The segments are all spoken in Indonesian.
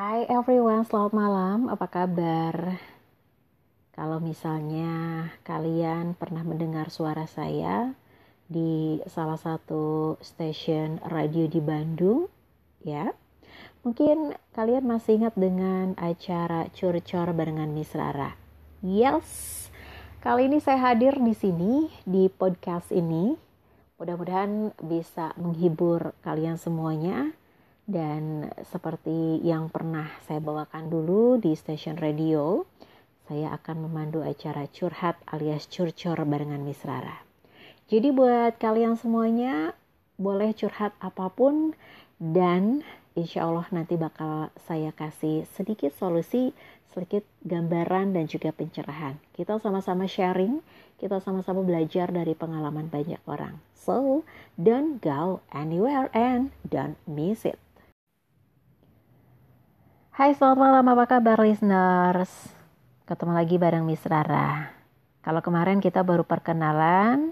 Hai everyone, selamat malam. Apa kabar? Kalau misalnya kalian pernah mendengar suara saya di salah satu stasiun radio di Bandung, ya, mungkin kalian masih ingat dengan acara curcor barengan Miss Rara. Yes, kali ini saya hadir di sini di podcast ini. Mudah-mudahan bisa menghibur kalian semuanya dan seperti yang pernah saya bawakan dulu di stasiun radio, saya akan memandu acara curhat alias curcor barengan Miss Rara. Jadi buat kalian semuanya boleh curhat apa pun dan insya Allah nanti bakal saya kasih sedikit solusi, sedikit gambaran dan juga pencerahan. Kita sama-sama sharing, kita sama-sama belajar dari pengalaman banyak orang. So, don't go anywhere and don't miss it. Hai selamat malam. Apa kabar listeners? Ketemu lagi bareng Miss Rara. Kalau kemarin kita baru perkenalan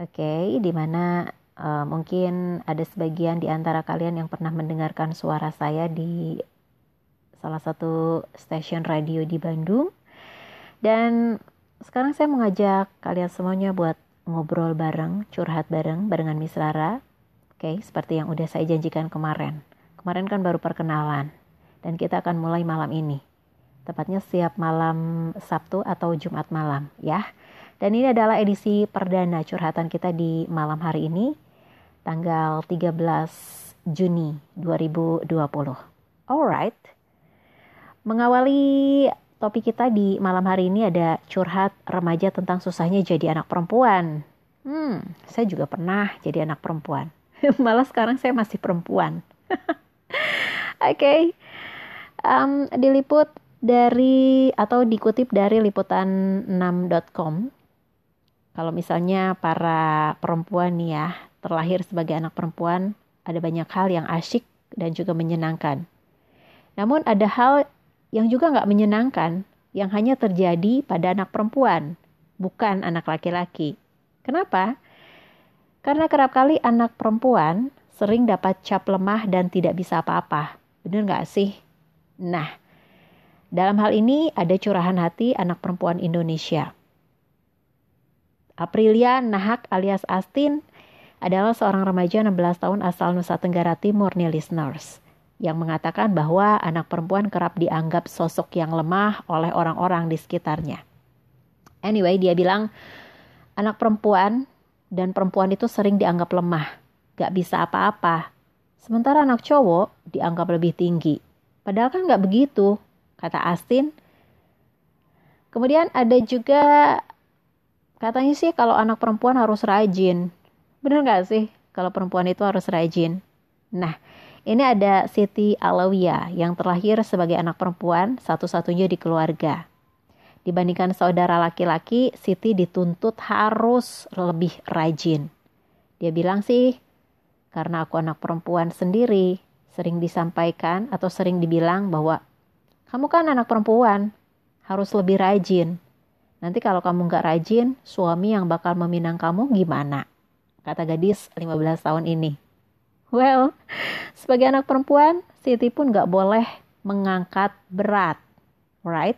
Oke okay, di mana uh, mungkin ada sebagian di antara kalian yang pernah mendengarkan suara saya di salah satu stasiun radio di Bandung. Dan sekarang saya mengajak kalian semuanya buat ngobrol bareng, curhat bareng barengan Miss Rara. Oke okay, seperti yang udah saya janjikan kemarin. Kemarin kan baru perkenalan dan kita akan mulai malam ini. Tepatnya setiap malam Sabtu atau Jumat malam ya. Dan ini adalah edisi perdana curhatan kita di malam hari ini tanggal 13 Juni 2020. Alright. Mengawali topik kita di malam hari ini ada curhat remaja tentang susahnya jadi anak perempuan. Hmm, saya juga pernah jadi anak perempuan. Malah sekarang saya masih perempuan. Oke. okay um, diliput dari atau dikutip dari liputan6.com. Kalau misalnya para perempuan nih ya terlahir sebagai anak perempuan ada banyak hal yang asyik dan juga menyenangkan. Namun ada hal yang juga nggak menyenangkan yang hanya terjadi pada anak perempuan, bukan anak laki-laki. Kenapa? Karena kerap kali anak perempuan sering dapat cap lemah dan tidak bisa apa-apa. Bener nggak sih? Nah, dalam hal ini ada curahan hati anak perempuan Indonesia. Aprilia Nahak alias Astin adalah seorang remaja 16 tahun asal Nusa Tenggara Timur nih listeners yang mengatakan bahwa anak perempuan kerap dianggap sosok yang lemah oleh orang-orang di sekitarnya. Anyway, dia bilang anak perempuan dan perempuan itu sering dianggap lemah, gak bisa apa-apa. Sementara anak cowok dianggap lebih tinggi, Padahal kan nggak begitu, kata Astin. Kemudian ada juga katanya sih kalau anak perempuan harus rajin. Bener nggak sih kalau perempuan itu harus rajin? Nah, ini ada Siti Alawiyah yang terlahir sebagai anak perempuan satu-satunya di keluarga. Dibandingkan saudara laki-laki, Siti dituntut harus lebih rajin. Dia bilang sih, karena aku anak perempuan sendiri, sering disampaikan atau sering dibilang bahwa kamu kan anak perempuan, harus lebih rajin. Nanti kalau kamu nggak rajin, suami yang bakal meminang kamu gimana? Kata gadis 15 tahun ini. Well, sebagai anak perempuan, Siti pun nggak boleh mengangkat berat, right?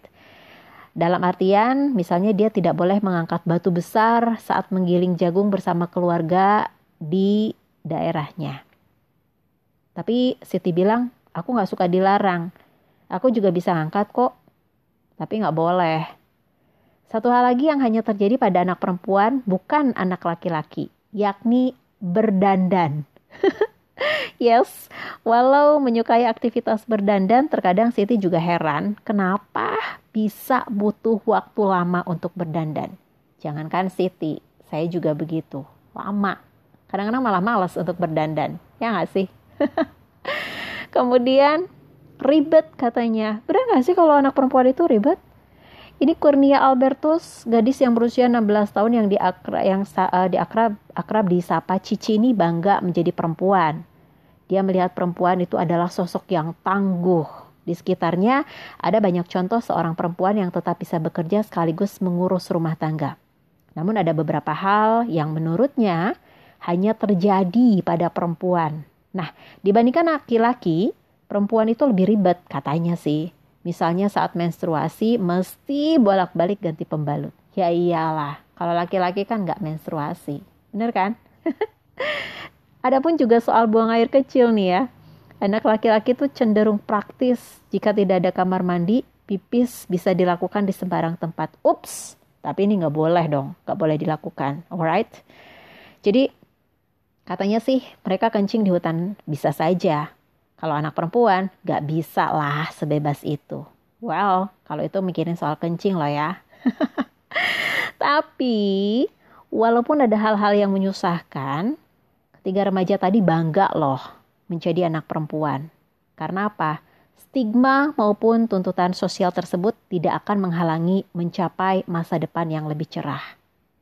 Dalam artian, misalnya dia tidak boleh mengangkat batu besar saat menggiling jagung bersama keluarga di daerahnya. Tapi Siti bilang, aku gak suka dilarang. Aku juga bisa angkat kok. Tapi gak boleh. Satu hal lagi yang hanya terjadi pada anak perempuan, bukan anak laki-laki, yakni berdandan. yes, walau menyukai aktivitas berdandan, terkadang Siti juga heran kenapa bisa butuh waktu lama untuk berdandan. Jangankan Siti, saya juga begitu, lama. Kadang-kadang malah malas untuk berdandan, ya nggak sih? Kemudian ribet katanya. Benar gak sih kalau anak perempuan itu ribet? Ini Kurnia Albertus, gadis yang berusia 16 tahun yang diakrab yang uh, diakrab akrab disapa Cici ini bangga menjadi perempuan. Dia melihat perempuan itu adalah sosok yang tangguh. Di sekitarnya ada banyak contoh seorang perempuan yang tetap bisa bekerja sekaligus mengurus rumah tangga. Namun ada beberapa hal yang menurutnya hanya terjadi pada perempuan Nah, dibandingkan laki-laki, perempuan itu lebih ribet katanya sih. Misalnya saat menstruasi mesti bolak-balik ganti pembalut. Ya iyalah, kalau laki-laki kan nggak menstruasi. Bener kan? Adapun juga soal buang air kecil nih ya. Anak laki-laki tuh cenderung praktis. Jika tidak ada kamar mandi, pipis bisa dilakukan di sembarang tempat. Ups, tapi ini nggak boleh dong, nggak boleh dilakukan. Alright? Jadi katanya sih mereka kencing di hutan bisa saja. Kalau anak perempuan nggak bisa lah sebebas itu. Well, kalau itu mikirin soal kencing loh ya. Tapi walaupun ada hal-hal yang menyusahkan, ketiga remaja tadi bangga loh menjadi anak perempuan. Karena apa? Stigma maupun tuntutan sosial tersebut tidak akan menghalangi mencapai masa depan yang lebih cerah.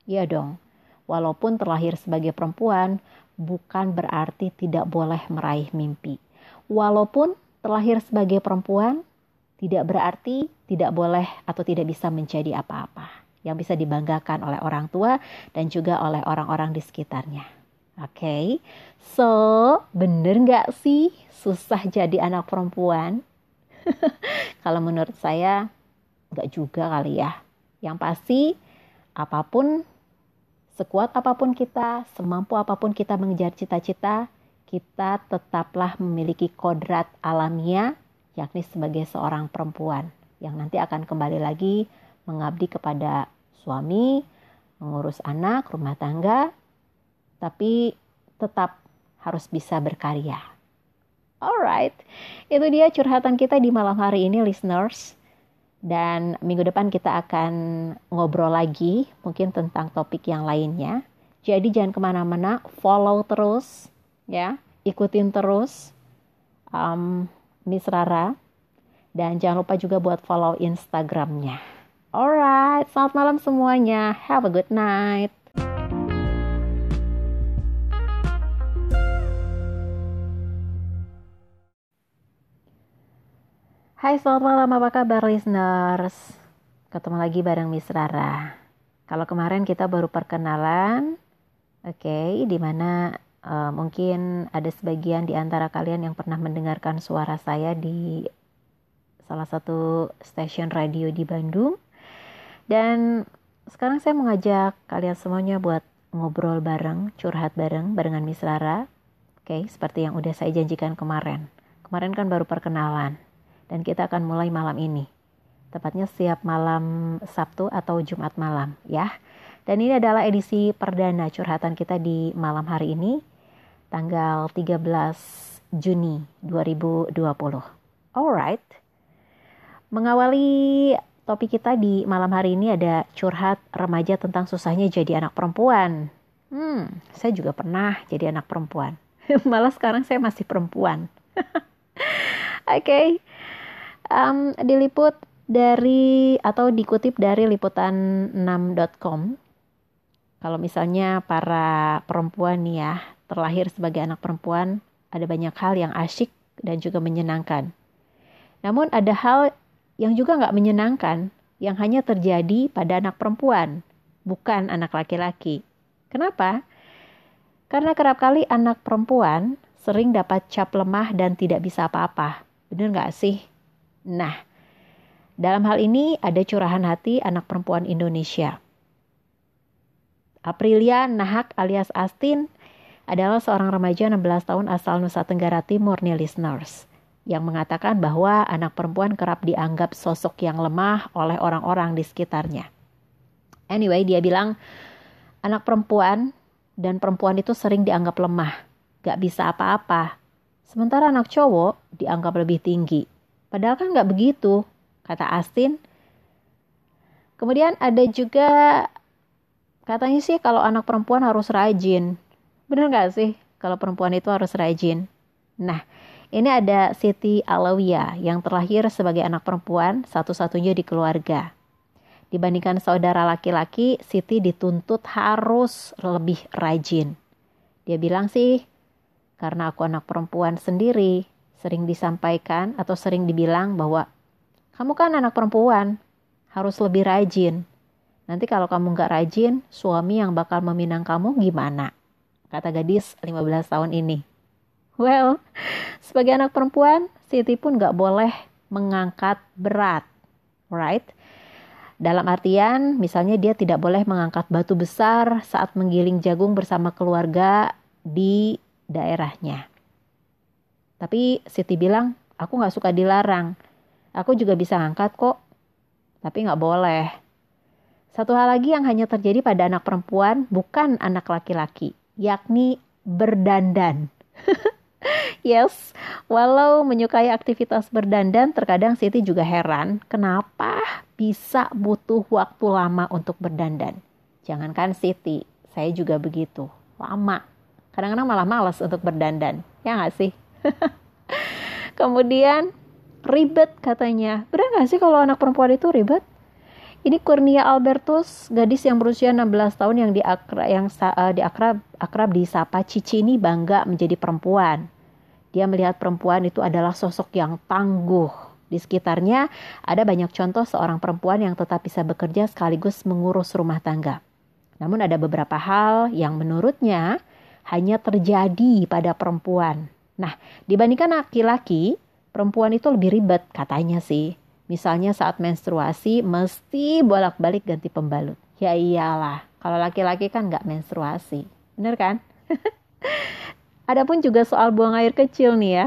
Iya dong, walaupun terlahir sebagai perempuan, bukan berarti tidak boleh meraih mimpi. Walaupun terlahir sebagai perempuan, tidak berarti tidak boleh atau tidak bisa menjadi apa-apa yang bisa dibanggakan oleh orang tua dan juga oleh orang-orang di sekitarnya. Oke, okay? so bener nggak sih susah jadi anak perempuan? Kalau menurut saya nggak juga kali ya. Yang pasti apa pun, sekuat apa pun kita, semampu apa pun kita mengejar cita-cita, kita tetaplah memiliki kodrat alamiah, yakni sebagai seorang perempuan yang nanti akan kembali lagi mengabdi kepada suami, mengurus anak, rumah tangga, tapi tetap harus bisa berkarya. Alright, itu dia curhatan kita di malam hari ini, listeners. Dan minggu depan kita akan ngobrol lagi, mungkin tentang topik yang lainnya. Jadi jangan ke mana-mana, follow terus ya ikutin terus um, Miss Rara dan jangan lupa juga buat follow Instagramnya. Alright, selamat malam semuanya. Have a good night. Hai selamat malam, apa kabar listeners? Ketemu lagi bareng Miss Rara. Kalau kemarin kita baru perkenalan, oke, okay, di mana Uh, mungkin ada sebagian di antara kalian yang pernah mendengarkan suara saya di salah satu stasiun radio di Bandung. Dan sekarang saya mengajak kalian semuanya buat ngobrol bareng, curhat bareng barengan Miss Rara. Oke, okay, seperti yang udah saya janjikan kemarin. Kemarin kan baru perkenalan dan kita akan mulai malam ini. Tepatnya siap malam Sabtu atau Jumat malam ya. Dan ini adalah edisi perdana curhatan kita di malam hari ini, tanggal 13 Juni 2020. Alright. Mengawali topik kita di malam hari ini ada curhat remaja tentang susahnya jadi anak perempuan. Hmm, saya juga pernah jadi anak perempuan. Malah sekarang saya masih perempuan. Oke. okay. Um, diliput dari atau dikutip dari liputan6.com kalau misalnya para perempuan nih ya, terlahir sebagai anak perempuan, ada banyak hal yang asyik dan juga menyenangkan. Namun ada hal yang juga nggak menyenangkan, yang hanya terjadi pada anak perempuan, bukan anak laki-laki. Kenapa? Karena kerap kali anak perempuan sering dapat cap lemah dan tidak bisa apa-apa. Bener nggak sih? Nah, dalam hal ini ada curahan hati anak perempuan Indonesia. Aprilia Nahak alias Astin adalah seorang remaja 16 tahun asal Nusa Tenggara Timur nih listeners yang mengatakan bahwa anak perempuan kerap dianggap sosok yang lemah oleh orang-orang di sekitarnya. Anyway, dia bilang anak perempuan dan perempuan itu sering dianggap lemah, gak bisa apa-apa. Sementara anak cowok dianggap lebih tinggi. Padahal kan gak begitu, kata Astin. Kemudian ada juga Katanya sih kalau anak perempuan harus rajin. Bener gak sih kalau perempuan itu harus rajin? Nah, ini ada Siti Alawiyah yang terlahir sebagai anak perempuan satu-satunya di keluarga. Dibandingkan saudara laki-laki, Siti dituntut harus lebih rajin. Dia bilang sih, karena aku anak perempuan sendiri, sering disampaikan atau sering dibilang bahwa kamu kan anak perempuan, harus lebih rajin. Nanti kalau kamu nggak rajin, suami yang bakal meminang kamu gimana? Kata gadis 15 tahun ini. Well, sebagai anak perempuan, Siti pun nggak boleh mengangkat berat, right? Dalam artian, misalnya dia tidak boleh mengangkat batu besar saat menggiling jagung bersama keluarga di daerahnya. Tapi Siti bilang, aku nggak suka dilarang. Aku juga bisa ngangkat kok, tapi nggak boleh. Satu hal lagi yang hanya terjadi pada anak perempuan, bukan anak laki-laki, yakni berdandan. yes, walau menyukai aktivitas berdandan, terkadang Siti juga heran kenapa bisa butuh waktu lama untuk berdandan. Jangankan Siti, saya juga begitu, lama. Kadang-kadang malah males untuk berdandan, ya nggak sih? Kemudian ribet katanya. Benar nggak sih kalau anak perempuan itu ribet? Ini Kurnia Albertus, gadis yang berusia 16 tahun yang diakrab yang uh, diakrab akrab disapa Cici ini bangga menjadi perempuan. Dia melihat perempuan itu adalah sosok yang tangguh. Di sekitarnya ada banyak contoh seorang perempuan yang tetap bisa bekerja sekaligus mengurus rumah tangga. Namun ada beberapa hal yang menurutnya hanya terjadi pada perempuan. Nah, dibandingkan laki-laki, perempuan itu lebih ribet katanya sih. Misalnya saat menstruasi mesti bolak-balik ganti pembalut. Ya iyalah, kalau laki-laki kan nggak menstruasi. Bener kan? Adapun juga soal buang air kecil nih ya.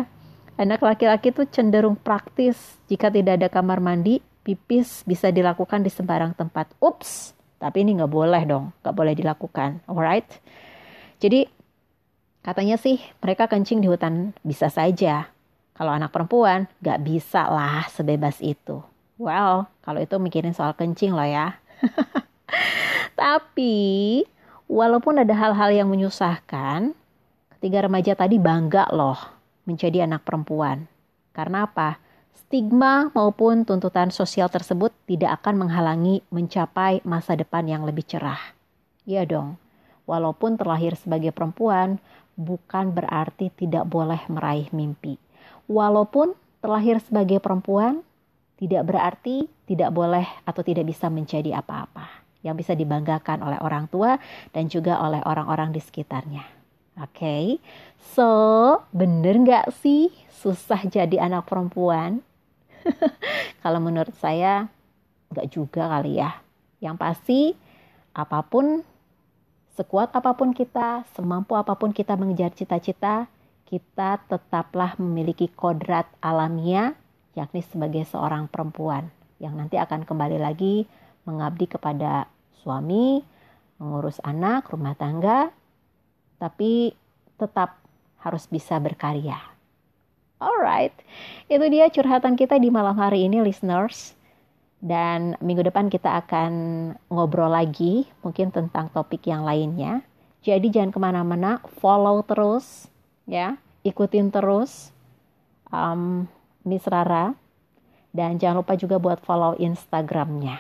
Anak laki-laki tuh cenderung praktis. Jika tidak ada kamar mandi, pipis bisa dilakukan di sembarang tempat. Ups, tapi ini nggak boleh dong, nggak boleh dilakukan. Alright? Jadi katanya sih mereka kencing di hutan bisa saja. Kalau anak perempuan, gak bisa lah sebebas itu. Well, kalau itu mikirin soal kencing loh ya. Tapi, walaupun ada hal-hal yang menyusahkan, ketiga remaja tadi bangga loh menjadi anak perempuan. Karena apa? Stigma maupun tuntutan sosial tersebut tidak akan menghalangi mencapai masa depan yang lebih cerah. Iya dong, walaupun terlahir sebagai perempuan, bukan berarti tidak boleh meraih mimpi walaupun terlahir sebagai perempuan, tidak berarti tidak boleh atau tidak bisa menjadi apa-apa yang bisa dibanggakan oleh orang tua dan juga oleh orang-orang di sekitarnya. Oke, okay? so bener nggak sih susah jadi anak perempuan? Kalau menurut saya nggak juga kali ya. Yang pasti apa pun, sekuat apa pun kita, semampu apa pun kita mengejar cita-cita, kita tetaplah memiliki kodrat alamiah, yakni sebagai seorang perempuan yang nanti akan kembali lagi mengabdi kepada suami, mengurus anak, rumah tangga, tapi tetap harus bisa berkarya. Alright, itu dia curhatan kita di malam hari ini, listeners. Dan minggu depan kita akan ngobrol lagi, mungkin tentang topik yang lainnya. Jadi jangan ke mana-mana, follow terus ya ikutin terus um, Miss Rara dan jangan lupa juga buat follow Instagramnya.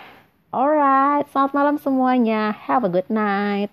Alright, selamat malam semuanya. Have a good night.